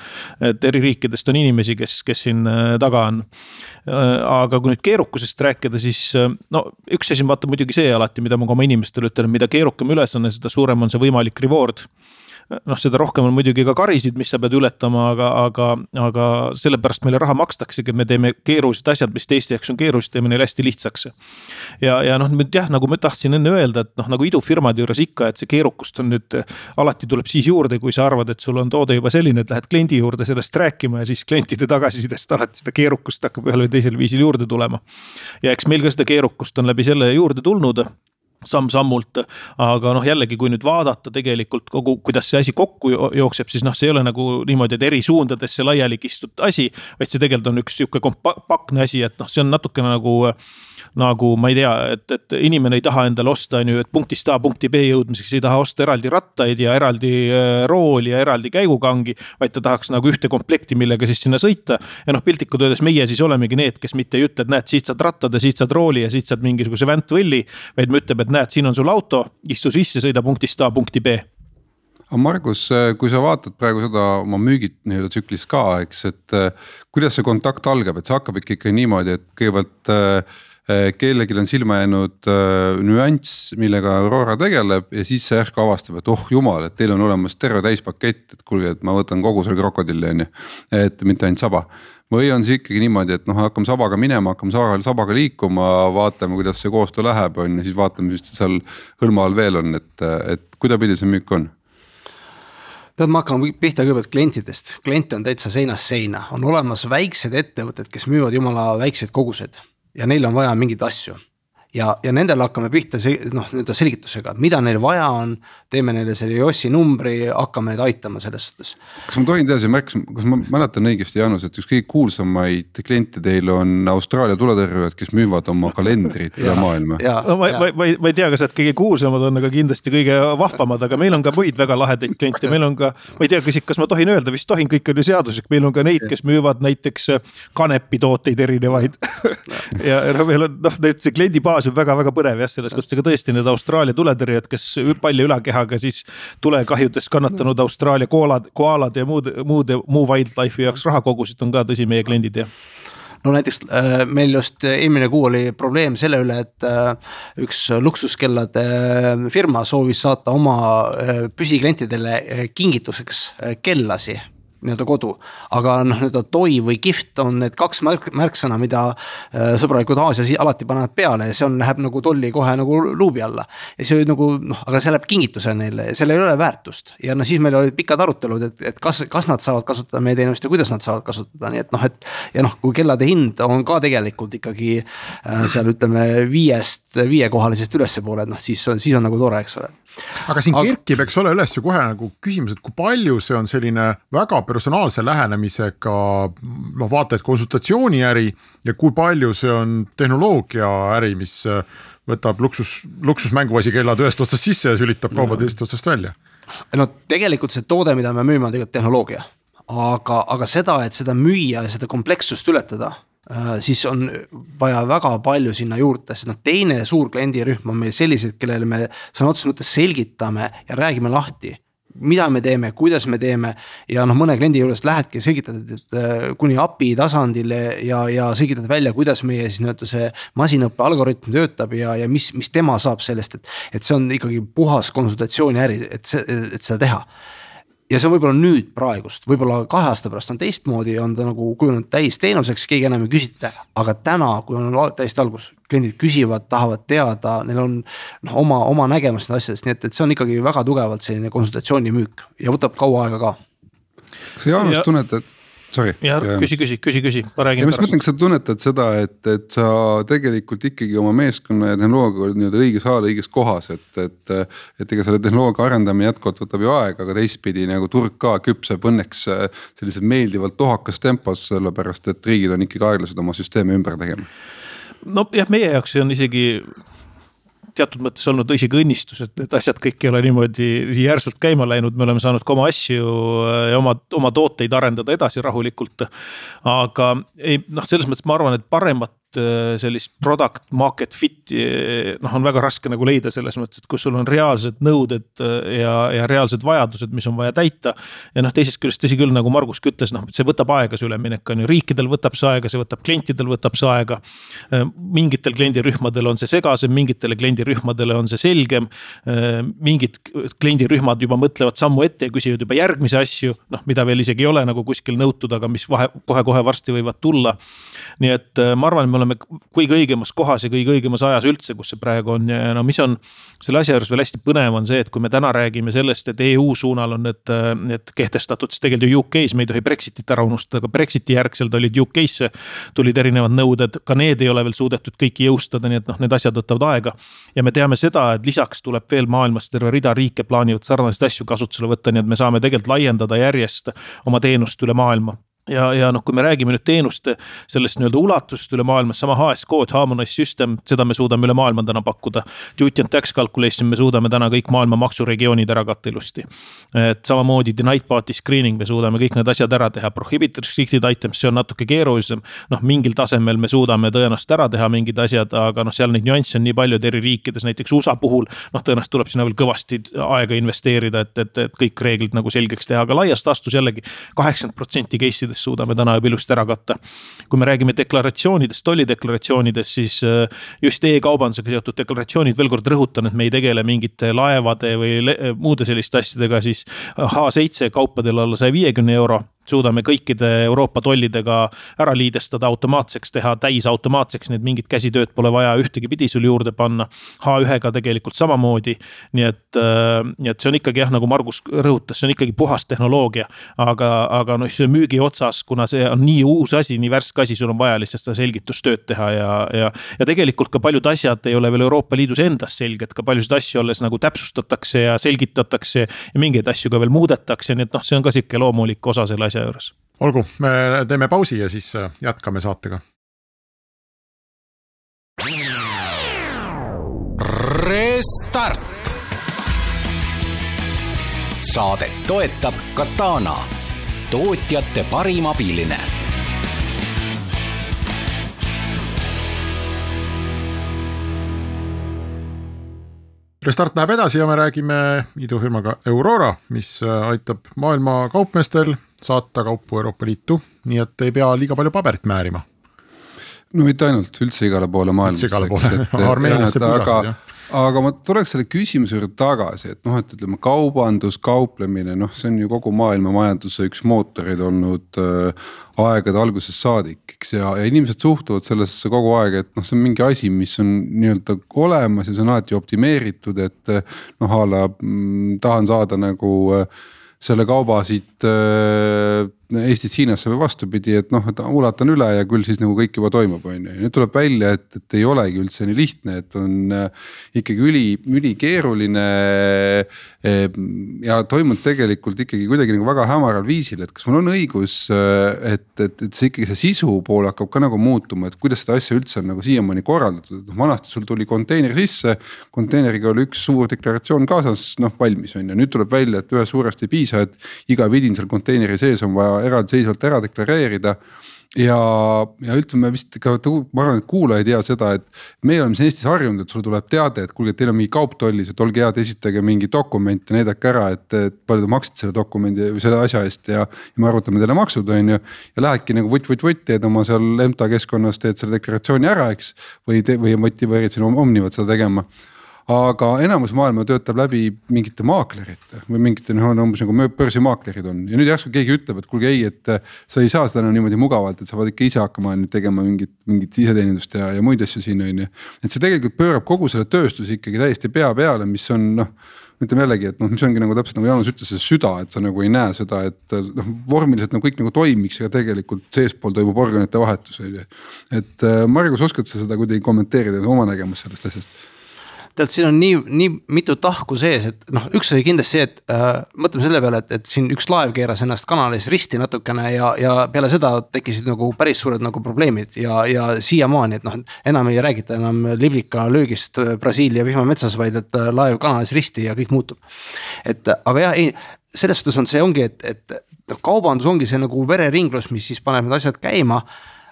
et eri riikidest on inimesi, kes, kes siin äh, taga on. aga kui nüüd keerukusest rääkida, siis no üks asi on vaata muidugi see alati, mida ma ka oma inimestele ütlen, mida keerukam ülesanne, seda suurem on see võimalik reward noh, seda rohkem on muidugi ka karisid, mis sa pead ületama, aga, aga, aga sellepärast meile raha makstaksegi, me teeme keerulised asjad, mis teiste jaoks on keerulised, teeme neile hästi lihtsaks. ja, ja noh, nüüd jah, nagu ma tahtsin enne öelda, et noh, nagu idufirmade juures ikka, et see keerukust on nüüd alati tuleb siis juurde, kui sa arvad, et sul on toode juba selline, et lähed kliendi juurde sellest rääkima ja siis klientide tagasisidest alati seda keerukust hakkab ühel või teisel viisil juurde tulema. ja eks meil ka seda keerukust on läbi selle juurde tulnud samm-sammult, aga noh, jällegi, kui nüüd vaadata tegelikult kogu, kuidas see asi kokku jookseb, siis noh, see ei ole nagu niimoodi, et eri suundadesse laiali kistud asi. vaid see tegelikult on üks sihuke kompaktne asi, et noh, see on natukene nagu nagu ma ei tea, et, et inimene ei taha endale osta, on ju, et punktist A punkti B jõudmiseks ei taha osta eraldi rattaid ja eraldi äh, rooli ja eraldi käigukangi. vaid ta tahaks nagu ühte komplekti, millega siis sinna sõita. ja noh, piltlikult öeldes meie siis olemegi need, kes mitte ei ütle, et näed, siit saad rattad ja siit saad rooli ja siit saad mingisuguse väntvõlli. vaid me ütleme, et näed, siin on sul auto, istu sisse, sõida punktist A punkti B. Aga Margus, kui sa vaatad praegu seda oma müügit nii-öelda tsüklis ka, eks, et äh, kuidas see kontakt algab, et see hakkab ikka niimoodi, et kõigepealt äh, Eh, kellelgi on silma jäänud äh, nüanss, millega Aurora tegeleb ja siis sa järsku avastab, et oh jumal, et teil on olemas terve täispakett, et kuulge, et ma võtan kogu selle krokodilli on ju. et mitte ainult saba või on see ikkagi niimoodi, et noh, hakkame sabaga minema, hakkame sabaga, sabaga liikuma, vaatame, kuidas see koostöö läheb, on ju, siis vaatame, mis seal hõlma all veel on, et, et kuidapidi see müük on? Tead, ma hakkan pihta kõigepealt klientidest, kliente on täitsa seinast seina, on olemas väiksed ettevõtted, kes müüvad jumala väikseid koguseid ja neil on vaja mingeid asju. Ja, ja nendele hakkame pihta noh, nii-öelda selgitusega, mida neil vaja on, teeme neile selle Yossi numbri, hakkame neid aitama selles suhtes. kas ma tohin teha siia märkuse, kas ma mäletan õigesti, Jaanus, et üks kõige kuulsamaid kliente teil on Austraalia tuletõrjujad, kes müüvad oma kalendrit üle maailma? no ma, ma, ma, ma ei tea, kas need kõige kuulsamad on, aga kindlasti kõige vahvamad, aga meil on ka muid väga lahedaid kliente, meil on ka, ma ei tea, kas, kas ma tohin öelda, vist tohin, kõik on ju seaduslik, meil on ka neid, kes müüvad näiteks kanepitooteid erinevaid. Ja, ja noh, meil on noh, see kliendibaas baas on väga-väga põnev jah, selles mõttes, aga tõesti need Austraalia tuletõrjujad, kes palja ülakehaga siis tulekahjudest kannatanud Austraalia koalad, koalad ja muud, muud, muu wildlife'i jaoks raha kogusid, on ka tõsi meie kliendid jah. No näiteks äh, meil just eelmine kuu oli probleem selle üle, et äh, üks luksuskellade äh, firma soovis saata oma püsiklientidele kingituseks kellasi nii-öelda kodu. aga noh, nii-öelda toi või gift on need kaks märk, märksõna, mida äh, sõbralikud Aasias alati panevad peale ja see on, läheb nagu tolli kohe nagu luubi alla. ja see nagu noh, aga see läheb kingitusena neile ja sellel ei ole väärtust ja no siis meil olid pikad arutelud, et, et kas, kas nad saavad kasutada meie teenust ja kuidas nad saavad kasutada, nii et noh, et. ja noh, kui kellade hind on ka tegelikult ikkagi äh, seal ütleme viiest, viiekohalisest ülespoole, et noh, siis on, siis on nagu tore, eks ole aga siin aga... kerkib, eks ole, üles ju kohe nagu küsimus, et kui palju see on selline väga personaalse lähenemisega noh, vaata et konsultatsiooniäri ja kui palju see on tehnoloogiaäri, mis äh, võtab luksus, luksusmänguasi kellad ühest otsast sisse ja sülitab kauba teisest otsast välja. no tegelikult see toode, mida me müüme, on tegelikult tehnoloogia, aga, aga seda, et seda müüa ja seda komplekssust ületada siis on vaja väga palju sinna juurde, sest noh, teine suur kliendirühm on meil sellised, kellele me sõna otseses mõttes selgitame ja räägime lahti mida me teeme, kuidas me teeme ja noh, mõne kliendi juures lähedki, selgitad, äh, kuni API tasandile ja, ja selgitad välja, kuidas meie siis nii-öelda see masinõppe algoritm töötab ja, ja mis, mis tema saab sellest, et. et see on ikkagi puhas konsultatsiooniäri, et see, et seda teha ja see on võib-olla nüüd praegust, võib-olla kahe aasta pärast on teistmoodi, on ta nagu kujunenud täisteenuseks, keegi enam ei küsita. aga täna, kui on täiesti algus, kliendid küsivad, tahavad teada, neil on noh, oma, oma nägemus nendest asjadest, nii et, et see on ikkagi väga tugevalt selline konsultatsioonimüük ja võtab kaua aega ka. kas sa Jaanus ja... tunnetad sorry. ja küsi, küsi, küsi, küsi, ma räägin. ma just mõtlen, kas sa tunnetad seda, et, et sa tegelikult ikkagi oma meeskonna ja tehnoloogiaga nii-öelda õiges ajal õiges kohas, et, et. et ega selle tehnoloogia arendamine jätkuvalt võtab ju aega, aga teistpidi nagu turg ka küpseb õnneks sellises meeldivalt tohakas tempos, sellepärast et riigid on ikkagi aeglased oma süsteeme ümber tegema nojah, meie jaoks see on isegi teatud mõttes olnud isegi õnnistus, et need asjad kõik ei ole niimoodi järsult käima läinud, me oleme saanud ka oma asju ja oma, oma tooteid arendada edasi rahulikult. aga ei noh, selles mõttes ma arvan, et paremat Äh, sellist product market fit'i noh, on väga raske nagu leida selles mõttes, et kus sul on reaalsed nõuded äh, ja, ja reaalsed vajadused, mis on vaja täita. ja noh, teisest küljest tõsi küll, nagu Margus ka ütles, noh, see võtab aega, see üleminek on ju, riikidel võtab see aega, see võtab klientidel võtab see aega. Äh, mingitel kliendirühmadel on see segasem, mingitele kliendirühmadele on see selgem. mingid kliendirühmad juba mõtlevad sammu ette ja küsivad juba järgmisi asju, noh, mida veel isegi ei ole nagu kuskil nõutud, aga mis vahe kohe-kohe varsti võivad tulla. nii et ma arvan, et me oleme kõige õigemas kohas ja kõige õigemas ajas üldse, kus see praegu on ja no mis on selle asja juures veel hästi põnev on see, et kui me täna räägime sellest, et EU suunal on need, need kehtestatud, siis tegelikult ju UK-s me ei tohi Brexitit ära unustada, aga Brexiti järgselt olid UK-sse tulid erinevad nõuded, ka need ei ole veel suudetud kõiki jõustada, nii et noh, need asjad võtavad aega. ja me teame seda, et lisaks tuleb veel maailmas terve rida riike plaanivad sarnaseid asju kasutusele võtta, nii et me saame tegelikult laiendada järjest oma teenust üle maailma ja, ja noh, kui me räägime nüüd teenuste sellest nii-öelda ulatusest üle maailma, sama HSK-d, Harmonized System, seda me suudame üle maailma täna pakkuda. Duty and tax calculation, me suudame täna kõik maailma maksuregioonid ära katta ilusti. et samamoodi denied party screening, me suudame kõik need asjad ära teha, prohibited restricted items, see on natuke keerulisem. noh, mingil tasemel me suudame tõenäoliselt ära teha mingid asjad, aga noh, seal neid nüansse on nii palju, et eri riikides, näiteks USA puhul. noh, tõenäoliselt tuleb sinna veel kõvasti aega investeerida, et, et, et kõik reeglid nagu selgeks teha, aga laias laastus jällegi kaheksakümmend protsenti case idest suudame täna juba ilusti ära katta. kui me räägime deklaratsioonidest, tollideklaratsioonidest, siis äh, just e-kaubandusega seotud deklaratsioonid, veel kord rõhutan, et me ei tegele mingite laevade või muude selliste asjadega, siis H7 kaupadel alla saja viiekümne euro suudame kõikide Euroopa tollidega ära liidestada, automaatseks teha, täisautomaatseks, nii et mingit käsitööd pole vaja ühtegi pidi sul juurde panna. H1-ga tegelikult samamoodi, nii et, äh, nii et see on ikkagi jah, nagu Margus rõhutas, see on ikkagi puhas tehnoloogia. aga, aga noh, see müügi otsas, kuna see on nii uus asi, nii värske asi, sul on vaja lihtsalt seda selgitustööd teha ja, ja. ja tegelikult ka paljud asjad ei ole veel Euroopa Liidus endas selged, ka paljusid asju alles nagu täpsustatakse ja selgitatakse ja mingeid asju ka veel muudetakse, nii et noh, see on ka sihuke loomulik osa selle asja asja juures. olgu, me teeme pausi ja siis äh, jätkame saatega. Restart. saadet toetab Katana, tootjate parim abiline Restart läheb edasi ja me räägime idufirmaga Aurora, mis äh, aitab maailma kaupmeestel saata kaupu Euroopa Liitu, nii et ei pea liiga palju paberit määrima. no mitte ainult, üldse igale poole maailmas. üldse igale poole, Armeeniasse pusasid jah aga ma tuleks selle küsimuse juurde tagasi, et noh, et ütleme, kaubandus, kauplemine, noh, see on ju kogu maailma majanduse üks mootoreid olnud äh, aegade algusest saadik, eks ja, ja inimesed suhtuvad sellesse kogu aeg, et noh, see on mingi asi, mis on nii-öelda olemas ja see on alati optimeeritud, et noh, a la mm, tahan saada nagu äh, selle kauba siit äh, Eestist Hiinasse või vastupidi, et noh, et ulatan üle ja küll siis nagu kõik juba toimub, on ju, nüüd tuleb välja, et, et ei olegi üldse nii lihtne, et on äh, ikkagi üli, ülikeeruline. Äh, ja toimunud tegelikult ikkagi kuidagi nagu väga hämaral viisil, et kas mul on õigus, äh, et, et, et see ikkagi see sisu pool hakkab ka nagu muutuma, et kuidas seda asja üldse on nagu siiamaani korraldatud, et noh vanasti sul tuli konteiner sisse. konteineriga oli üks suur deklaratsioon kaasas, noh valmis on ju, nüüd tuleb välja, et ühest suurest ei piisa, et iga vidin seal konteineri sees on vaja eraldiseisvalt ära deklareerida ja, ja ütleme vist ka, ma arvan, et kuulaja ei tea seda, et meie oleme siin Eestis harjunud, et sulle tuleb teade, et kuulge, teil on mingi kaup tollis, et olge head, esitage mingi dokument ja näidake ära, et, et palju te maksite selle dokumendi või selle asja eest ja. ja me arvutame teile maksud, on ju. ja lähedki nagu vutt-vutt-vutt, teed oma seal EMTA keskkonnas, teed selle deklaratsiooni ära, eks. või, või motiveerid siin Omnivat seda tegema aga enamus maailma töötab läbi mingite maaklerite või mingite noh, umbes nagu börsimaaklerid on ja nüüd järsku keegi ütleb, et kuulge ei, et äh, sa ei saa seda enam niimoodi mugavalt, et sa pead ikka ise hakkama nüüd tegema mingit, mingit iseteenindust ja, ja muid asju siin on ju. et see tegelikult pöörab kogu selle tööstuse ikkagi täiesti pea peale, mis on noh ütleme jällegi, et noh, mis ongi nagu täpselt nagu Jaanus ütles, see süda, et sa nagu ei näe seda, et noh, vormiliselt nagu kõik nagu toimiks, aga tegelikult seespool toimub organite vahetus on ju. et äh, Margus, oskad sa seda kuidagi kommenteerida, oma nägemust sellest asjast? Tead, siin on nii, nii mitu tahku sees, et noh, üks oli kindlasti see, et äh, mõtleme selle peale, et, et siin üks laev keeras ennast kanalis risti natukene ja, ja peale seda tekkisid nagu päris suured nagu probleemid ja, ja siiamaani, et noh, enam ei räägita enam liblika löögist Brasiilia vihmametsas, vaid et äh, laev kanalis risti ja kõik muutub. et aga jah, ei selles suhtes on see ongi, et, et noh, kaubandus ongi see nagu vereringlus, mis siis paneb need asjad käima.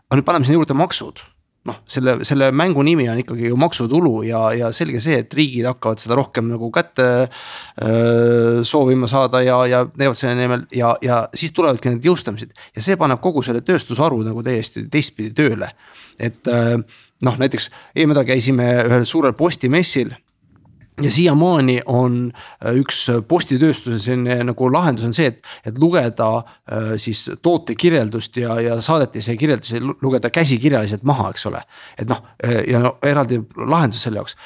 aga nüüd paneme sinna juurde maksud noh, selle, selle mängu nimi on ikkagi ju maksutulu ja, ja selge see, et riigid hakkavad seda rohkem nagu kätte öö, soovima saada ja, ja teevad selle nimel ja, ja siis tulevadki need jõustamised ja see paneb kogu selle tööstusharu nagu täiesti teistpidi tööle. et noh, näiteks eelmine nädal käisime ühel suurel postimessil ja siiamaani on äh, üks postitööstuse selline nagu lahendus on see, et, et lugeda äh, siis toote kirjeldust ja, ja saadetise kirjeldusi lugeda käsikirjaliselt maha, eks ole. et noh, äh, ja no eraldi lahendus selle jaoks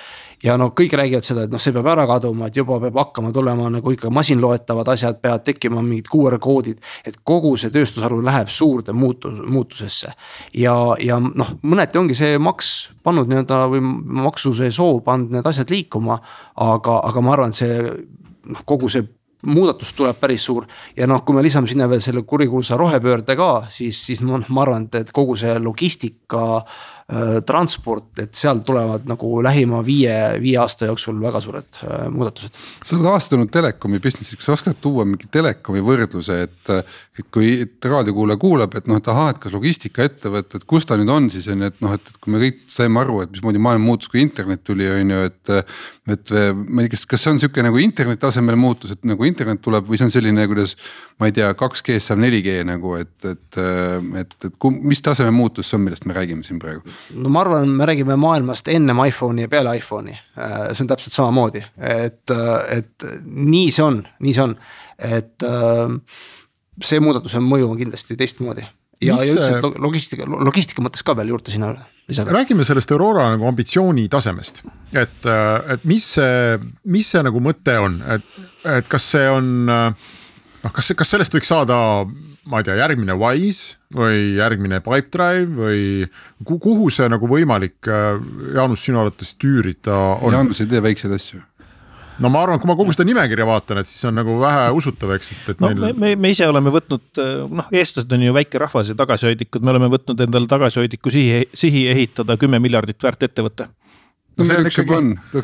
ja no kõik räägivad seda, et noh, see peab ära kaduma, et juba peab hakkama tulema nagu ikka masinloetavad asjad, peavad tekkima mingid QR koodid. et kogu see tööstusharu läheb suurde muutus, muutusesse. ja, ja noh, mõneti ongi see maks pannud nii-öelda või maksuse soov pannud need asjad liikuma. aga, aga ma arvan, et see noh, kogu see muudatus tuleb päris suur ja noh, kui me lisame sinna veel selle kurikuulsa rohepöörde ka, siis, siis ma, ma arvan, et, kogu see logistika transport, et seal tulevad nagu lähima viie, viie aasta jooksul väga suured äh, muudatused. sa oled aastaid olnud telekomi business'is, kas sa oskad tuua mingi telekomi võrdluse, et. et kui raadiokuulaja kuulab, et noh, et ahah, et kas logistikaettevõtted, kus ta nüüd on siis on ju, et noh, et, et kui me kõik saime aru, et mismoodi maailm muutus, kui internet tuli, on ju, et. et ma ei tea, kas, kas see on sihuke nagu interneti asemel muutus, et nagu internet tuleb või see on selline, kuidas. Ma ei tea, 2G-st saab 4G nagu, et, et, et, et, et mis taseme muutus see on, millest me räägime siin praegu? no ma arvan, me räägime maailmast ennem iPhone'i ja peale iPhone'i, äh, see on täpselt samamoodi, et, äh, et nii see on, nii see on, et äh, see muudatuse mõju on kindlasti teistmoodi. Ja, ja üldiselt logistika, logistika mõttes ka veel juurde sinna lisada. räägime sellest Aurora nagu ambitsiooni tasemest, et, et mis see, mis see nagu mõte on, et, et kas see on noh, kas, kas sellest võiks saada ma ei tea, järgmine Wise või järgmine Pipedrive või kuhu see nagu võimalik, äh, Jaanus, sinu arvates tüürida on? Jaanus ei tee väikseid asju no ma arvan, kui ma kogu seda nimekirja vaatan, et siis on nagu vähe usutav, eks, et, et no, meil. me, me ise oleme võtnud, äh, noh, eestlased on ju väike rahvas ja tagasihoidlikud, me oleme võtnud endale tagasihoidliku sihi, sihi ehitada kümme miljardit väärt ettevõte no see on ikkagi.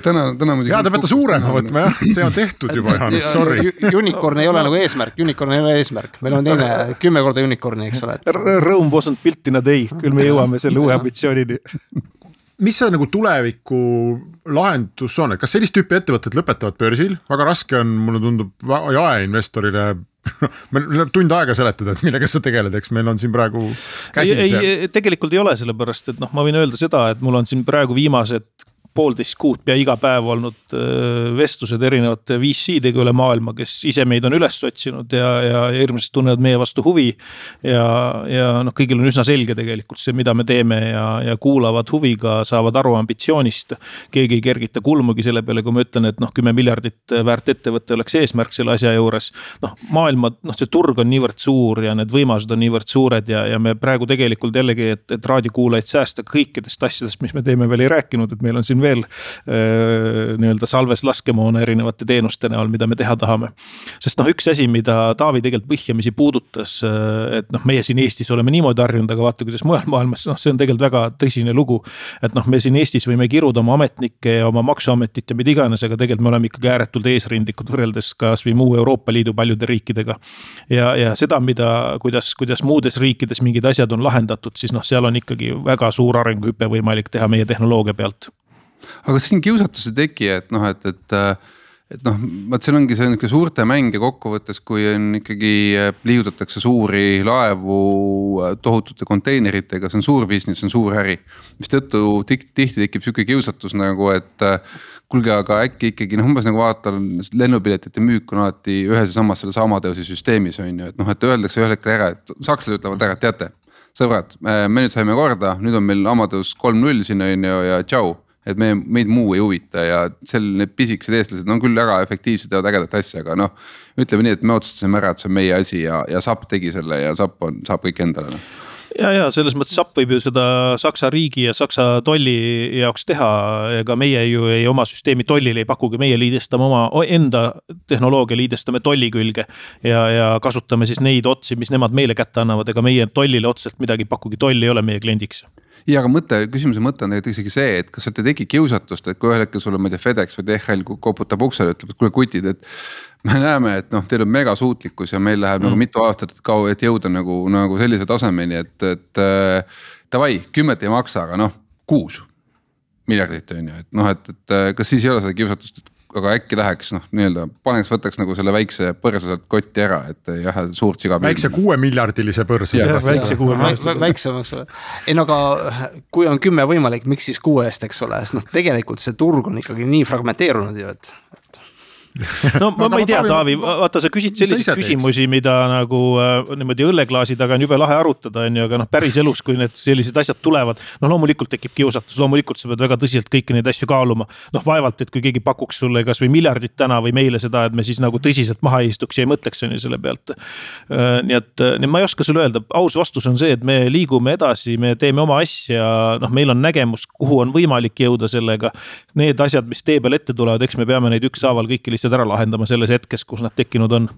täna, täna muidugi. ja te peate suurema võtma jah, see on tehtud juba Johannes, sorry. Unicorn ei ole nagu eesmärk, unicorn ei ole eesmärk, meil on teine kümme korda unicorn'i, eks ole. Rõõm wasn't built in a day, küll me jõuame selle uue ambitsioonini mis see nagu tuleviku lahendus on, et kas sellist tüüpi ettevõtted lõpetavad börsil, väga raske on, mulle tundub jaeinvestorile meil läheb tund aega seletada, et millega sa tegeled, eks meil on siin praegu. ei, ei tegelikult ei ole, sellepärast et noh, ma võin öelda seda, et mul on siin praegu viimased poolteist kuud pea iga päev olnud äh, vestlused erinevate VC-dega üle maailma, kes ise meid on üles otsinud ja, ja hirmsasti tunnevad meie vastu huvi. ja, ja noh, kõigil on üsna selge tegelikult see, mida me teeme ja, ja kuulavad huviga, saavad aru ambitsioonist. keegi ei kergita kulmugi selle peale, kui ma ütlen, et noh, kümme miljardit väärt ettevõte oleks eesmärk selle asja juures. noh, maailma, noh, see turg on niivõrd suur ja need võimalused on niivõrd suured ja, ja me praegu tegelikult jällegi, et, et raadiokuulajaid säästa kõikidest asjadest, mis me teeme, veel ei rääkinud, et meil on siin veel veel nii-öelda salves laskemoona erinevate teenuste näol, mida me teha tahame. sest noh, üks asi, mida Taavi tegelikult vihjamisi puudutas, et noh, meie siin Eestis oleme niimoodi harjunud, aga vaata, kuidas mujal maailmas, noh, see on tegelikult väga tõsine lugu. et noh, me siin Eestis võime kiruda oma ametnikke ja oma maksuametit ja mida iganes, aga tegelikult me oleme ikkagi ääretult eesrindlikud võrreldes kasvõi muu Euroopa Liidu paljude riikidega. ja, ja seda, mida, kuidas, kuidas muudes riikides mingid asjad on lahendatud, siis noh, seal on ikkagi väga suur arenguhüpe võimalik teha meie tehnoloogia pealt. Aga siin kiusatus ei teki, et noh, et, et et noh, vot seal ongi see nihuke suurte mäng ja kokkuvõttes, kui on ikkagi liigutatakse suuri laevu tohutute konteineritega, see on suur business, see on suur äri. mistõttu tihti tekib sihuke kiusatus nagu, et kuulge, aga äkki ikkagi noh, umbes nagu vaatan lennupiletite müük on alati ühes ja samas selles Amadeuse süsteemis on ju, et noh, et öeldakse ühel hetkel ära, et sakslased ütlevad ära, et teate. sõbrad, me nüüd saime korda, nüüd on meil Amadeus kolm null siin on ju ja tšau et me, meid muu ei huvita ja seal need pisikesed eestlased on küll väga efektiivsed, teevad ägedat asja, aga noh. ütleme nii, et me otsustasime ära, et see on meie asi ja, ja SAP tegi selle ja SAP on, saab kõik endale noh ja, ja selles mõttes SAP võib ju seda Saksa riigi ja Saksa tolli jaoks teha, ega meie ju ei oma süsteemi tollile ei pakugi, meie liidestame oma enda tehnoloogia, liidestame tolli külge. ja, ja kasutame siis neid otsi, mis nemad meile kätte annavad, ega meie tollile otseselt midagi ei pakugi, toll ei ole meie kliendiks. Ja aga mõte, küsimuse mõte on tegelikult isegi see, et kas sealt ei teki kiusatust, et kui ühel hetkel sulle, ma ei tea, FedEx või DHL koputab uksele, ütleb, et kuule kutid, et me näeme, et noh, teil on megasuutlikkus ja meil läheb nagu mm. nagu mitu aastat, kaua, et jõuda nagu, nagu sellise tasemeni, et, et äh,. Davai, kümmet ei maksa, aga noh, kuus miljardit on ju, et noh, et, et kas siis ei ole seda kiusatust, et aga äkki läheks noh, nii-öelda paneks, võtaks nagu selle väikse põrsa sealt kotti ära, et ei jah, suurt siga. väikse kuuemiljardilise põrsa. väikse kuuemiljardilise. väiksem, eks ole. ei no aga kui on kümme võimalik, miks siis kuue eest, eks ole, sest noh, tegelikult see turg on ikkagi nii fragmenteerunud ju, et no ma, ma ei tea, Taavi, vaata, sa küsid selliseid küsimusi, mida nagu äh, niimoodi õlleklaasi taga on jube lahe arutada, on ju, aga noh, päriselus, kui need sellised asjad tulevad. no loomulikult tekib kiusatus, loomulikult sa pead väga tõsiselt kõiki neid asju kaaluma. noh, vaevalt, et kui keegi pakuks sulle kasvõi miljardit täna või meile seda, et me siis nagu tõsiselt maha ei istuks ja ei mõtleks, on ju selle pealt äh,. nii et, nii ma ei oska sulle öelda, aus vastus on see, et me liigume edasi, me teeme oma asja, noh, meil on nägemus, kuhu on võimalik jõuda sellega. Need asjad, mis tee peal ette tulevad, eks me peame neid ükshaaval kõiki lihtsalt ära lahendama selles hetkes, kus nad tekkinud on?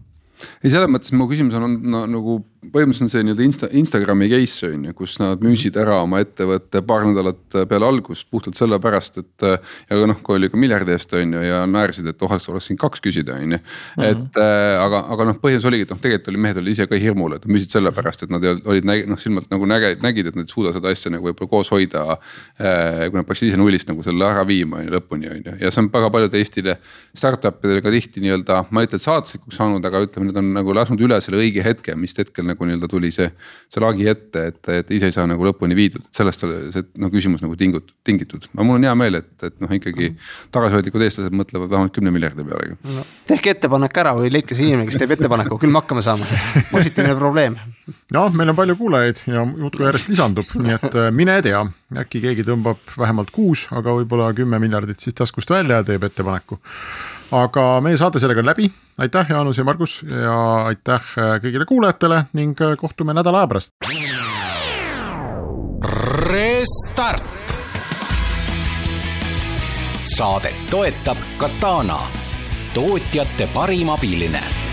Ei, selles mõttes mu küsimus on, on no, nagu põhimõtteliselt on see nii-öelda Insta, Instagrami case on ju, kus nad müüsid ära oma ettevõtte paar nädalat peale algust puhtalt sellepärast, et. ja noh, kui oli ka miljardi eest on ju ja naersid, et oh, oleks siin kaks küsida, on ju. Mhm. et äh, aga, aga noh, põhjus oligi, et noh, tegelikult oli mehed olid ise ka hirmul, et müüsid sellepärast, et nad olid noh silmalt nagu nägid, nägid, et nad ei suuda seda asja nagu võib-olla koos hoida äh,. kui nad peaksid ise nullist nagu selle ära viima on ju lõpuni on ju, ja see on väga paljude Eestile startup idele ka tihti nii-öelda, ma ei ütle, et saatuslikuks saanud, aga ütleme, need on nagu lasknud üle selle õige hetke, mis hetkel nagu nii-öelda tuli see, see lagi ette, et, et ise ei saa nagu lõpuni viidud, et sellest see no küsimus nagu tingut-, tingitud. aga mul on hea meel, et, et noh, ikkagi tagasihoidlikud eestlased mõtlevad vähemalt kümne miljardi pealegi no,. tehke ettepanek ära või leidke see inimene, kes teeb ettepaneku, küll me hakkama saame, positiivne probleem. noh, meil on palju kuulajaid ja muudkui järjest lisandub, nii et äh, mine tea, äkki keegi tõmbab vähemalt kuus, aga võib-olla kümme miljardit siis taskust välja ja teeb ettepaneku aga meie saade sellega on läbi, aitäh, Jaanus ja Margus ja aitäh äh, kõigile kuulajatele ning äh, kohtume nädala aja pärast. Restart. saadet toetab Katana, tootjate parim abiline